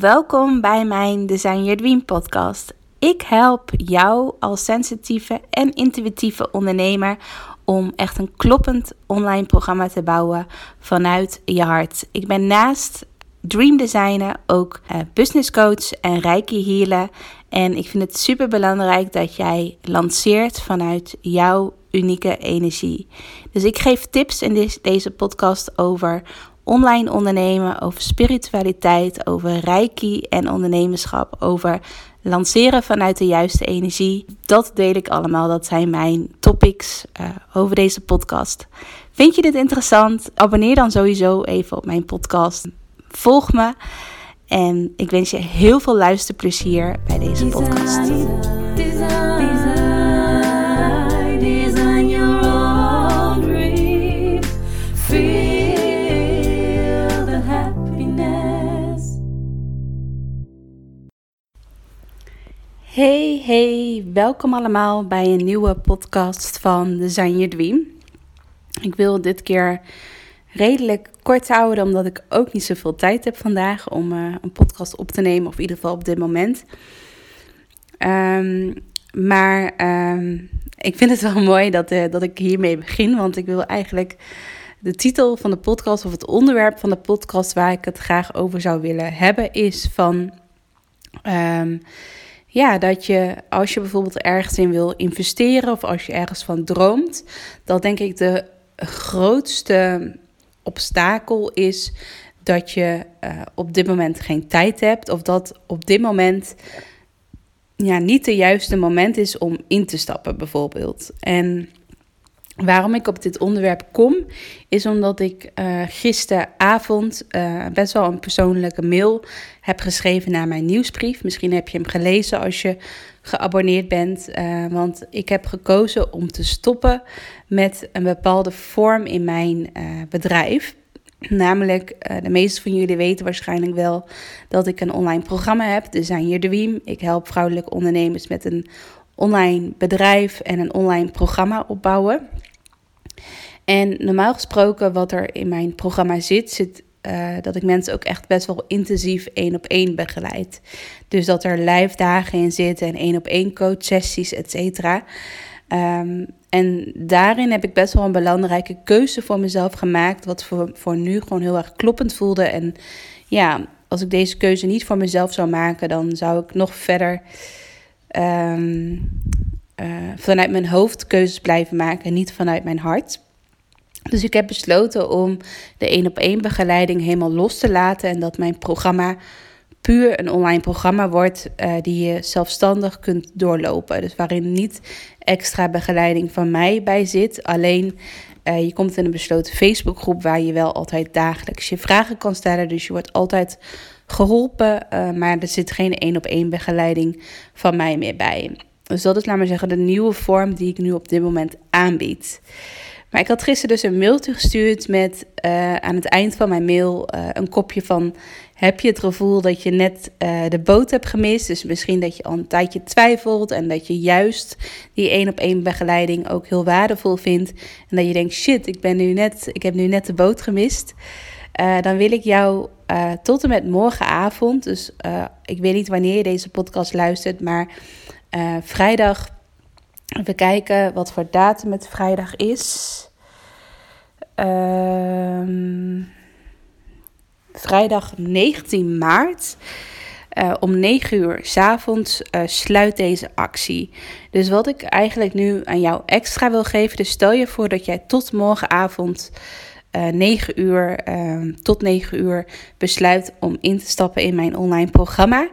Welkom bij mijn Design Your Dream podcast. Ik help jou als sensitieve en intuïtieve ondernemer om echt een kloppend online programma te bouwen vanuit je hart. Ik ben naast dream designer ook uh, business coach en reiki healer. En ik vind het super belangrijk dat jij lanceert vanuit jouw unieke energie. Dus ik geef tips in deze podcast over online ondernemen, over spiritualiteit, over reiki en ondernemerschap, over lanceren vanuit de juiste energie. Dat deel ik allemaal. Dat zijn mijn topics uh, over deze podcast. Vind je dit interessant? Abonneer dan sowieso even op mijn podcast. Volg me. En ik wens je heel veel luisterplezier bij deze podcast. Hey, hey, welkom allemaal bij een nieuwe podcast van Design Your Dream. Ik wil dit keer redelijk kort houden, omdat ik ook niet zoveel tijd heb vandaag om uh, een podcast op te nemen, of in ieder geval op dit moment. Um, maar um, ik vind het wel mooi dat, uh, dat ik hiermee begin, want ik wil eigenlijk de titel van de podcast of het onderwerp van de podcast waar ik het graag over zou willen hebben is van. Um, ja, dat je als je bijvoorbeeld ergens in wil investeren of als je ergens van droomt, dat denk ik de grootste obstakel is dat je uh, op dit moment geen tijd hebt of dat op dit moment ja, niet de juiste moment is om in te stappen bijvoorbeeld. En Waarom ik op dit onderwerp kom, is omdat ik uh, gisteravond uh, best wel een persoonlijke mail heb geschreven naar mijn nieuwsbrief. Misschien heb je hem gelezen als je geabonneerd bent. Uh, want ik heb gekozen om te stoppen met een bepaalde vorm in mijn bedrijf. Namelijk, de meeste van jullie weten waarschijnlijk wel dat ik een online programma heb, Design Your Dream. Ik help vrouwelijke ondernemers met een online bedrijf en een online programma opbouwen. En normaal gesproken, wat er in mijn programma zit, zit uh, dat ik mensen ook echt best wel intensief één op één begeleid. Dus dat er live dagen in zitten en één op één coach sessies, et cetera. Um, en daarin heb ik best wel een belangrijke keuze voor mezelf gemaakt, wat voor, voor nu gewoon heel erg kloppend voelde. En ja, als ik deze keuze niet voor mezelf zou maken, dan zou ik nog verder um, uh, vanuit mijn hoofd keuzes blijven maken, niet vanuit mijn hart. Dus ik heb besloten om de één op één begeleiding helemaal los te laten en dat mijn programma puur een online programma wordt uh, die je zelfstandig kunt doorlopen. Dus waarin niet extra begeleiding van mij bij zit. Alleen uh, je komt in een besloten Facebookgroep waar je wel altijd dagelijks je vragen kan stellen. Dus je wordt altijd geholpen, uh, maar er zit geen één op één begeleiding van mij meer bij. Dus dat is, laat maar zeggen, de nieuwe vorm die ik nu op dit moment aanbied. Maar ik had gisteren dus een mailtje gestuurd met uh, aan het eind van mijn mail een kopje van... Heb je het gevoel dat je net uh, de boot hebt gemist? Dus misschien dat je al een tijdje twijfelt en dat je juist die één op één begeleiding ook heel waardevol vindt. En dat je denkt, shit, ik, ben nu net, ik heb nu net de boot gemist. dan wil ik jou tot en met morgenavond, dus ik weet niet wanneer je deze podcast luistert, maar vrijdag Even kijken wat voor datum het vrijdag is. Uh, vrijdag 19 maart. Uh, om 9 uur s avonds uh, sluit deze actie. Dus wat ik eigenlijk nu aan jou extra wil geven. Dus stel je voor dat jij tot morgenavond uh, eh, 9 uur ehm, tot 9 uur besluit om in te stappen in mijn online programma.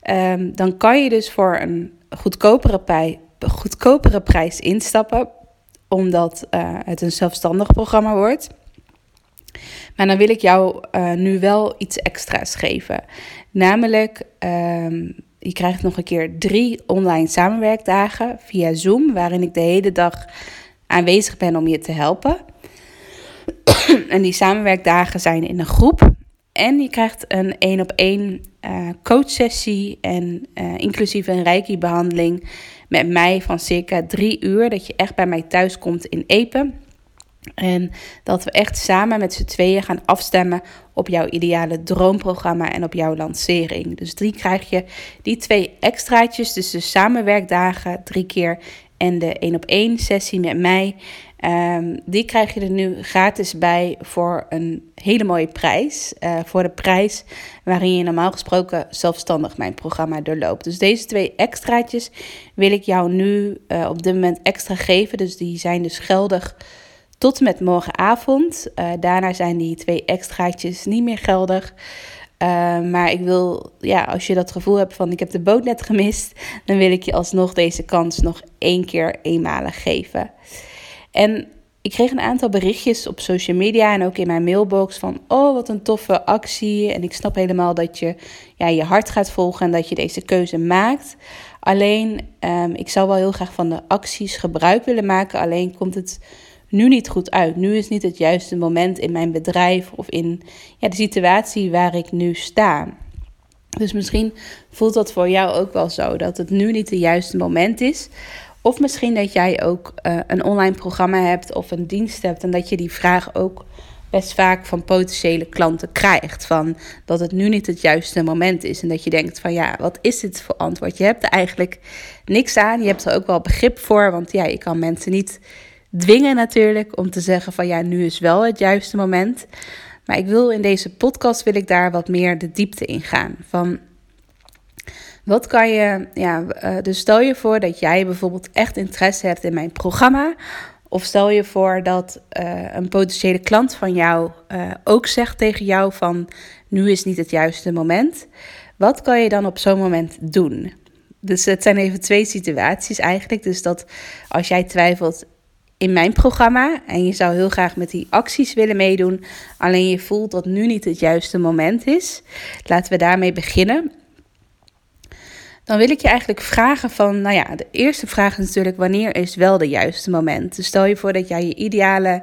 Ehm, dan kan je dus voor een goedkopere goedkopere prijs instappen, omdat het een zelfstandig programma wordt. Maar dan wil ik jou uh, nu wel iets extra's geven. Namelijk, uh, je krijgt nog een keer drie online samenwerkdagen via Zoom, waarin ik de hele dag aanwezig ben om je te helpen. en die samenwerkdagen zijn in een groep. En je krijgt een één op één uh, coachsessie en uh, inclusief een reiki-behandeling met mij van circa drie uur. Dat je echt bij mij thuis komt in Epen. En dat we echt samen met z'n tweeën gaan afstemmen op jouw ideale droomprogramma en op jouw lancering. Dus drie krijg je die twee extraatjes, dus de samenwerkdagen drie keer en de één op één sessie met mij. Um, die krijg je er nu gratis bij voor een hele mooie prijs. Uh, voor de prijs waarin je normaal gesproken zelfstandig mijn programma doorloopt. Dus deze twee extraatjes wil ik jou nu uh, op dit moment extra geven. Dus die zijn dus geldig tot met morgenavond. Uh, daarna zijn die twee extraatjes niet meer geldig. Uh, maar ik wil, ja, als je dat gevoel hebt van ik heb de boot net gemist, dan wil ik je alsnog deze kans nog één keer eenmalig geven. En ik kreeg een aantal berichtjes op social media en ook in mijn mailbox van oh wat een toffe actie en ik snap helemaal dat je ja, je hart gaat volgen en dat je deze keuze maakt. Alleen um, ik zou wel heel graag van de acties gebruik willen maken, alleen komt het nu niet goed uit. Nu is niet het juiste moment in mijn bedrijf of in ja, de situatie waar ik nu sta. Dus misschien voelt dat voor jou ook wel zo, dat het nu niet het juiste moment is. Of misschien dat jij ook uh, een online programma hebt of een dienst hebt en dat je die vraag ook best vaak van potentiële klanten krijgt. Van dat het nu niet het juiste moment is. En dat je denkt van ja, wat is dit voor antwoord? Je hebt er eigenlijk niks aan. Je hebt er ook wel begrip voor. Want ja, je kan mensen niet dwingen natuurlijk om te zeggen van ja, nu is wel het juiste moment. Maar ik wil in deze podcast wil ik daar wat meer de diepte in gaan. Van wat kan je, ja, uh, dus stel je voor dat jij bijvoorbeeld echt interesse hebt in mijn programma. Of stel je voor dat uh, een potentiële klant van jou uh, ook zegt tegen jou van nu is niet het juiste moment. Wat kan je dan op zo'n moment doen? Dus het zijn even twee situaties eigenlijk. Dus dat als jij twijfelt, in mijn programma en je zou heel graag met die acties willen meedoen, alleen je voelt dat nu niet het juiste moment is. Laten we daarmee beginnen. Dan wil ik je eigenlijk vragen van, nou ja, de eerste vraag is natuurlijk wanneer is wel de juiste moment? Dus stel je voor dat jij je ideale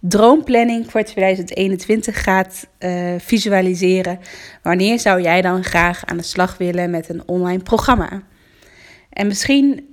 droomplanning voor 2021 gaat uh, visualiseren. Wanneer zou jij dan graag aan de slag willen met een online programma? En misschien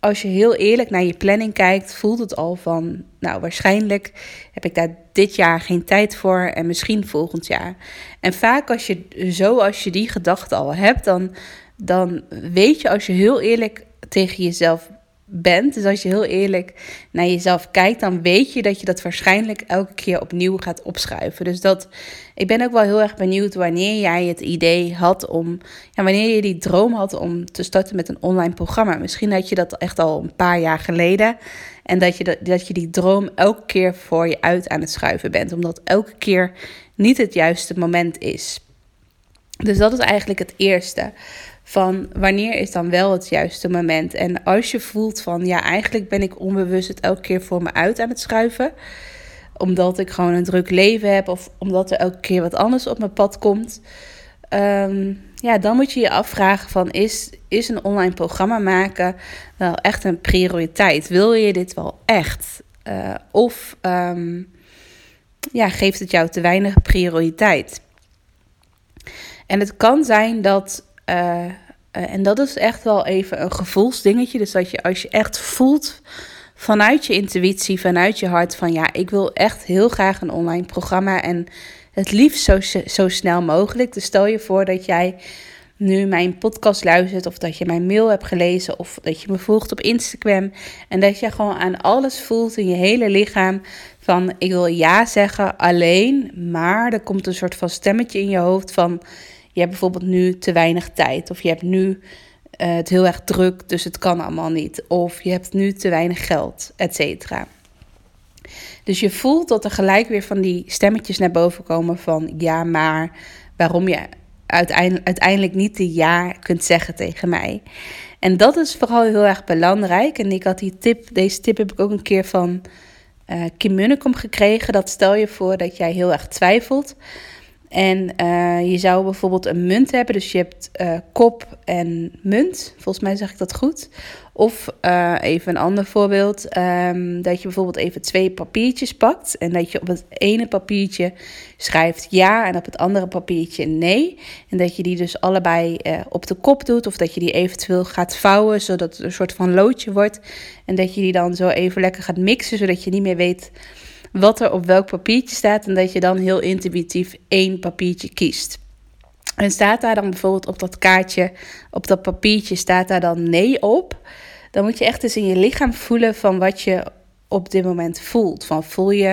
als je heel eerlijk naar je planning kijkt, voelt het al van, nou waarschijnlijk heb ik daar dit jaar geen tijd voor en misschien volgend jaar. En vaak als je zo als je die gedachte al hebt, dan, dan weet je als je heel eerlijk tegen jezelf bent. Dus als je heel eerlijk naar jezelf kijkt, dan weet je dat je dat waarschijnlijk elke keer opnieuw gaat opschuiven. Dus dat, ik ben ook wel heel erg benieuwd wanneer jij het idee had om, ja, wanneer je die droom had om te starten met een online programma. Misschien had je dat echt al een paar jaar geleden. En dat je, dat, dat je die droom elke keer voor je uit aan het schuiven bent, omdat elke keer niet het juiste moment is. Dus dat is eigenlijk het eerste van wanneer is dan wel het juiste moment. En als je voelt van ja, eigenlijk ben ik onbewust het elke keer voor me uit aan het schuiven. Omdat ik gewoon een druk leven heb of omdat er elke keer wat anders op mijn pad komt. Um, ja, dan moet je je afvragen van is, is een online programma maken wel echt een prioriteit? Wil je dit wel echt? Uh, of um, ja, geeft het jou te weinig prioriteit? En het kan zijn dat uh, en dat is echt wel even een gevoelsdingetje. Dus dat je als je echt voelt vanuit je intuïtie, vanuit je hart van ja, ik wil echt heel graag een online programma en het liefst zo, zo snel mogelijk. Dus stel je voor dat jij nu mijn podcast luistert of dat je mijn mail hebt gelezen of dat je me volgt op Instagram en dat je gewoon aan alles voelt in je hele lichaam van ik wil ja zeggen alleen, maar er komt een soort van stemmetje in je hoofd van je hebt bijvoorbeeld nu te weinig tijd. Of je hebt nu uh, het heel erg druk, dus het kan allemaal niet. Of je hebt nu te weinig geld, et cetera. Dus je voelt dat er gelijk weer van die stemmetjes naar boven komen van ja, maar waarom je uiteindelijk, uiteindelijk niet de ja kunt zeggen tegen mij. En dat is vooral heel erg belangrijk. En ik had die tip, deze tip heb ik ook een keer van uh, Kim Munnekom gekregen. Dat stel je voor dat jij heel erg twijfelt. En uh, je zou bijvoorbeeld een munt hebben. Dus je hebt uh, kop en munt. Volgens mij zeg ik dat goed. Of uh, even een ander voorbeeld. Um, dat je bijvoorbeeld even twee papiertjes pakt. En dat je op het ene papiertje schrijft ja. En op het andere papiertje nee. En dat je die dus allebei op de kop doet. Of dat je die eventueel gaat vouwen. Zodat het een soort van loodje wordt. En dat je die dan zo even lekker gaat mixen. Zodat je niet meer weet wat er op welk papiertje staat en dat je dan heel intuïtief één papiertje kiest. En staat daar dan bijvoorbeeld op dat kaartje, op dat papiertje, staat daar dan nee op? Dan moet je echt eens in je lichaam voelen van wat je op dit moment voelt. Van voel je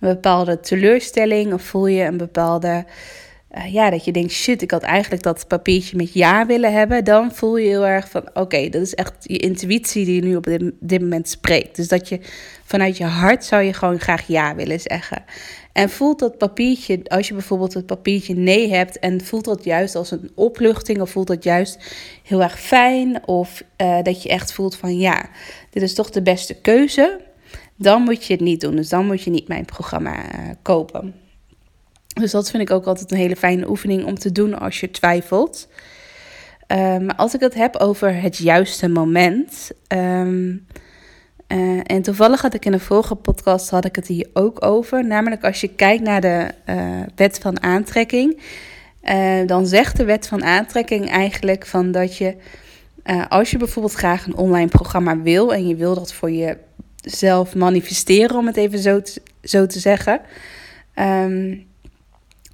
een bepaalde teleurstelling of voel je een bepaalde uh, ja, dat je denkt, shit, ik had eigenlijk dat papiertje met ja willen hebben, dan voel je heel erg van, oké, dat is echt je intuïtie die je nu op dit, moment spreekt. Dus dat je vanuit je hart zou je gewoon graag ja willen zeggen. En voelt dat papiertje, als je bijvoorbeeld het papiertje nee hebt en voelt dat juist als een opluchting of voelt dat juist heel erg fijn of uh, dat je echt voelt van, ja, dit is toch de beste keuze, dan moet je het niet doen. Dus dan moet je niet mijn programma uh, kopen. Dus dat vind ik ook altijd een hele fijne oefening om te doen als je twijfelt. Maar als ik het heb over het juiste moment. Um, uh, en toevallig had ik in een vorige podcast had ik het hier ook over. Namelijk als je kijkt naar de uh, wet van aantrekking. Uh, dan zegt de wet van aantrekking eigenlijk van dat je. als je bijvoorbeeld graag een online programma wil. En je wil dat voor jezelf manifesteren, om het even zo te, zo te zeggen. Um,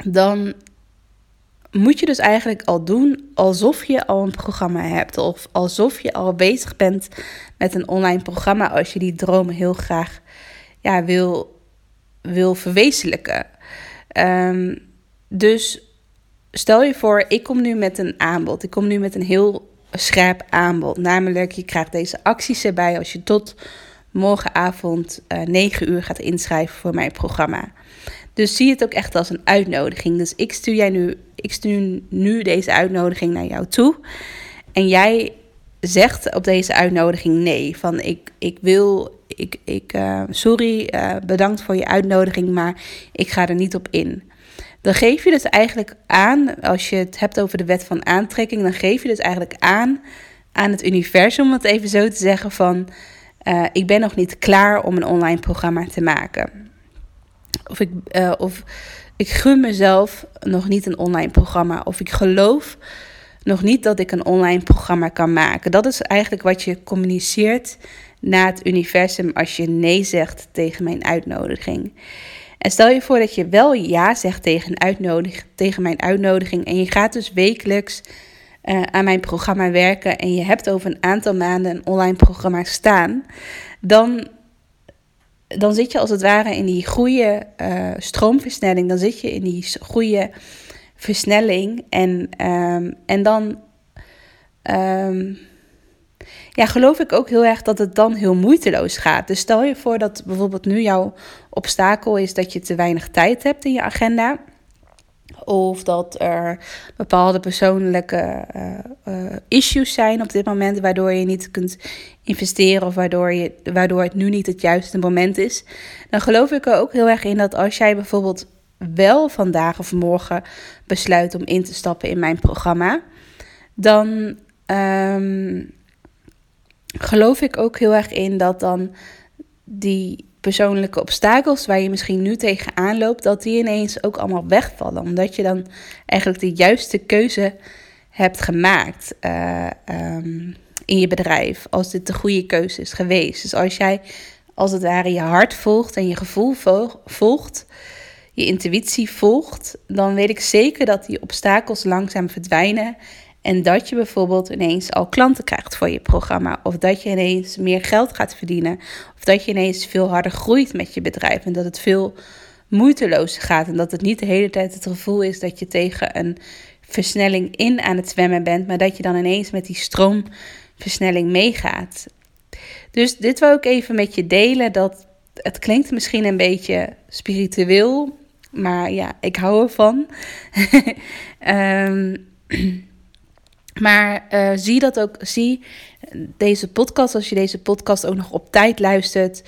dan moet je dus eigenlijk al doen alsof je al een programma hebt. Of alsof je al bezig bent met een online programma als je die dromen heel graag ja, wil, wil verwezenlijken. Um, dus stel je voor, ik kom nu met een aanbod. Ik kom nu met een heel scherp aanbod. Namelijk, je krijgt deze acties erbij als je tot morgenavond uh, eh, 9 uur gaat inschrijven voor mijn programma. Dus zie het ook echt als een uitnodiging. Dus ik stuur, jij nu, ik stuur nu deze uitnodiging naar jou toe. En jij zegt op deze uitnodiging nee. Van ik, ik wil, ik, ik, uh, sorry, uh, bedankt voor je uitnodiging, maar ik ga er niet op in. Dan geef je dus eigenlijk aan, als je het hebt over de wet van aantrekking, dan geef je dus eigenlijk aan aan het universum, om het even zo te zeggen, van uh, ik ben nog niet klaar om een online programma te maken. Of ik, uh, of ik gun mezelf nog niet een online programma. Of ik geloof nog niet dat ik een online programma kan maken. Dat is eigenlijk wat je communiceert naar het universum als je nee zegt tegen mijn uitnodiging. En stel je voor dat je wel ja zegt tegen, uitnodig, tegen mijn uitnodiging en je gaat dus wekelijks uh, aan mijn programma werken en je hebt over een aantal maanden een online programma staan, dan dan zit je als het ware in die goede uh, stroomversnelling. Dan zit je in die goede versnelling. En, um, en dan um, ja, geloof ik ook heel erg dat het dan heel moeiteloos gaat. Dus stel je voor dat bijvoorbeeld nu jouw obstakel is dat je te weinig tijd hebt in je agenda. Of dat er bepaalde persoonlijke uh, uh, issues zijn op dit moment, waardoor je niet kunt investeren of waardoor, je, waardoor het nu niet het juiste moment is. Dan geloof ik er ook heel erg in dat als jij bijvoorbeeld wel vandaag of morgen besluit om in te stappen in mijn programma, dan um, geloof ik ook heel erg in dat dan die persoonlijke obstakels waar je misschien nu tegenaan loopt, dat die ineens ook allemaal wegvallen. Omdat je dan eigenlijk de juiste keuze hebt gemaakt uh, um, in je bedrijf. Als dit de goede keuze is geweest. Dus als jij als het ware je hart volgt en je gevoel volgt, je intuïtie volgt, dan weet ik zeker dat die obstakels langzaam verdwijnen. En dat je bijvoorbeeld ineens al klanten krijgt voor je programma. Of dat je ineens meer geld gaat verdienen. Of dat je ineens veel harder groeit met je bedrijf. En dat het veel moeitelozer gaat. En dat het niet de hele tijd het gevoel is dat je tegen een versnelling in aan het zwemmen bent. Maar dat je dan ineens met die stroomversnelling meegaat. Dus dit wil ik even met je delen. Dat het klinkt misschien een beetje spiritueel. Maar ja, ik hou ervan. um, Maar uh, zie dat ook, zie deze podcast, als je deze podcast ook nog op tijd luistert,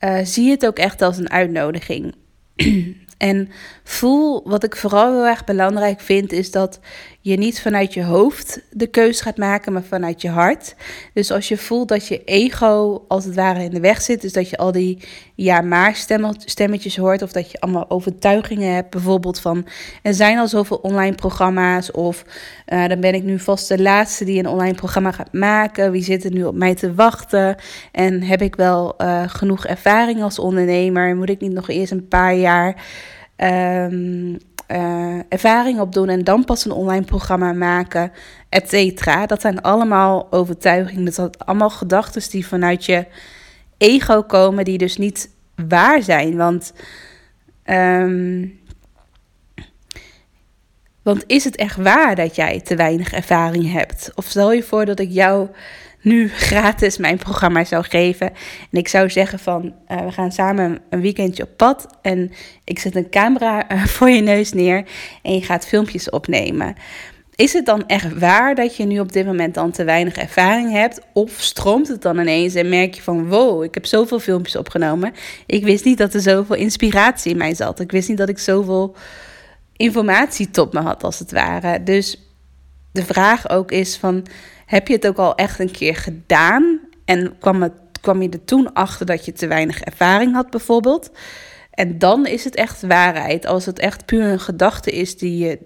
uh, zie het ook echt als een uitnodiging. en voel, wat ik vooral heel erg belangrijk vind, is dat je niet vanuit je hoofd de keus gaat maken, maar vanuit je hart. Dus als je voelt dat je ego als het ware in de weg zit, dus dat je al die ja-maar stemmetjes hoort, of dat je allemaal overtuigingen hebt, bijvoorbeeld van er zijn al zoveel online programma's, of uh, dan ben ik nu vast de laatste die een online programma gaat maken, wie zit er nu op mij te wachten en heb ik wel uh, genoeg ervaring als ondernemer, moet ik niet nog eerst een paar jaar. Um, uh, ervaring opdoen en dan pas een online programma maken, et cetera. Dat zijn allemaal overtuigingen. Dat zijn allemaal gedachten die vanuit je ego komen, die dus niet waar zijn. Want, um, want is het echt waar dat jij te weinig ervaring hebt? Of stel je voor dat ik jou nu gratis mijn programma zou geven. En ik zou zeggen van, uh, we gaan samen een weekendje op pad. En ik zet een camera uh, voor je neus neer en je gaat filmpjes opnemen. Is het dan echt waar dat je nu op dit moment dan te weinig ervaring hebt? Of stroomt het dan ineens en merk je van wow, ik heb zoveel filmpjes opgenomen. Ik wist niet dat er zoveel inspiratie in mij zat. Ik wist niet dat ik zoveel informatie tot me had als het ware. Dus de vraag ook is van heb je het ook al echt een keer gedaan en kwam, het, kwam je er toen achter dat je te weinig ervaring had bijvoorbeeld? En dan is het echt waarheid. Als het echt puur een gedachte is die je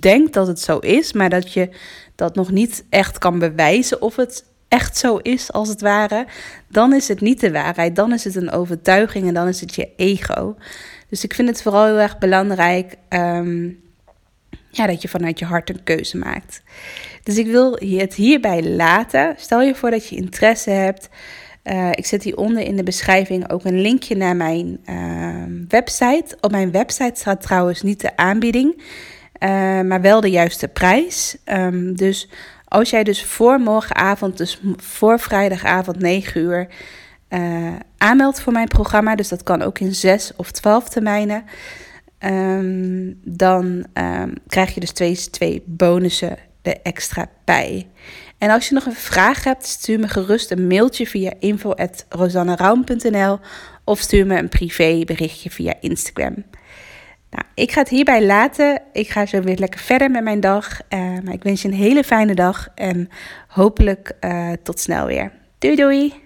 denkt dat het zo is, maar dat je dat nog niet echt kan bewijzen of het echt zo is als het ware, dan is het niet de waarheid. Dan is het een overtuiging en dan is het je ego. Dus ik vind het vooral heel erg belangrijk ehm, ja, dat je vanuit je hart een keuze maakt. Dus ik wil het hierbij laten. Stel je voor dat je interesse hebt. Uh, ik zet hieronder in de beschrijving ook een linkje naar mijn uh, website. Op mijn website staat trouwens niet de aanbieding, uh, maar wel de juiste prijs. Um, dus als jij dus voor morgenavond, dus voor vrijdagavond 9 uur, uh, aanmeldt voor mijn programma, dus dat kan ook in 6 of 12 termijnen, um, dan um, krijg je dus twee, twee bonussen er extra bij. En als je nog een vraag hebt, stuur me gerust een mailtje via info.rosanneraum.nl of stuur me een privé berichtje via Instagram. Nou, ik ga het hierbij laten. Ik ga zo weer lekker verder met mijn dag. Uh, maar ik wens je een hele fijne dag en hopelijk uh, tot snel weer. Doei doei!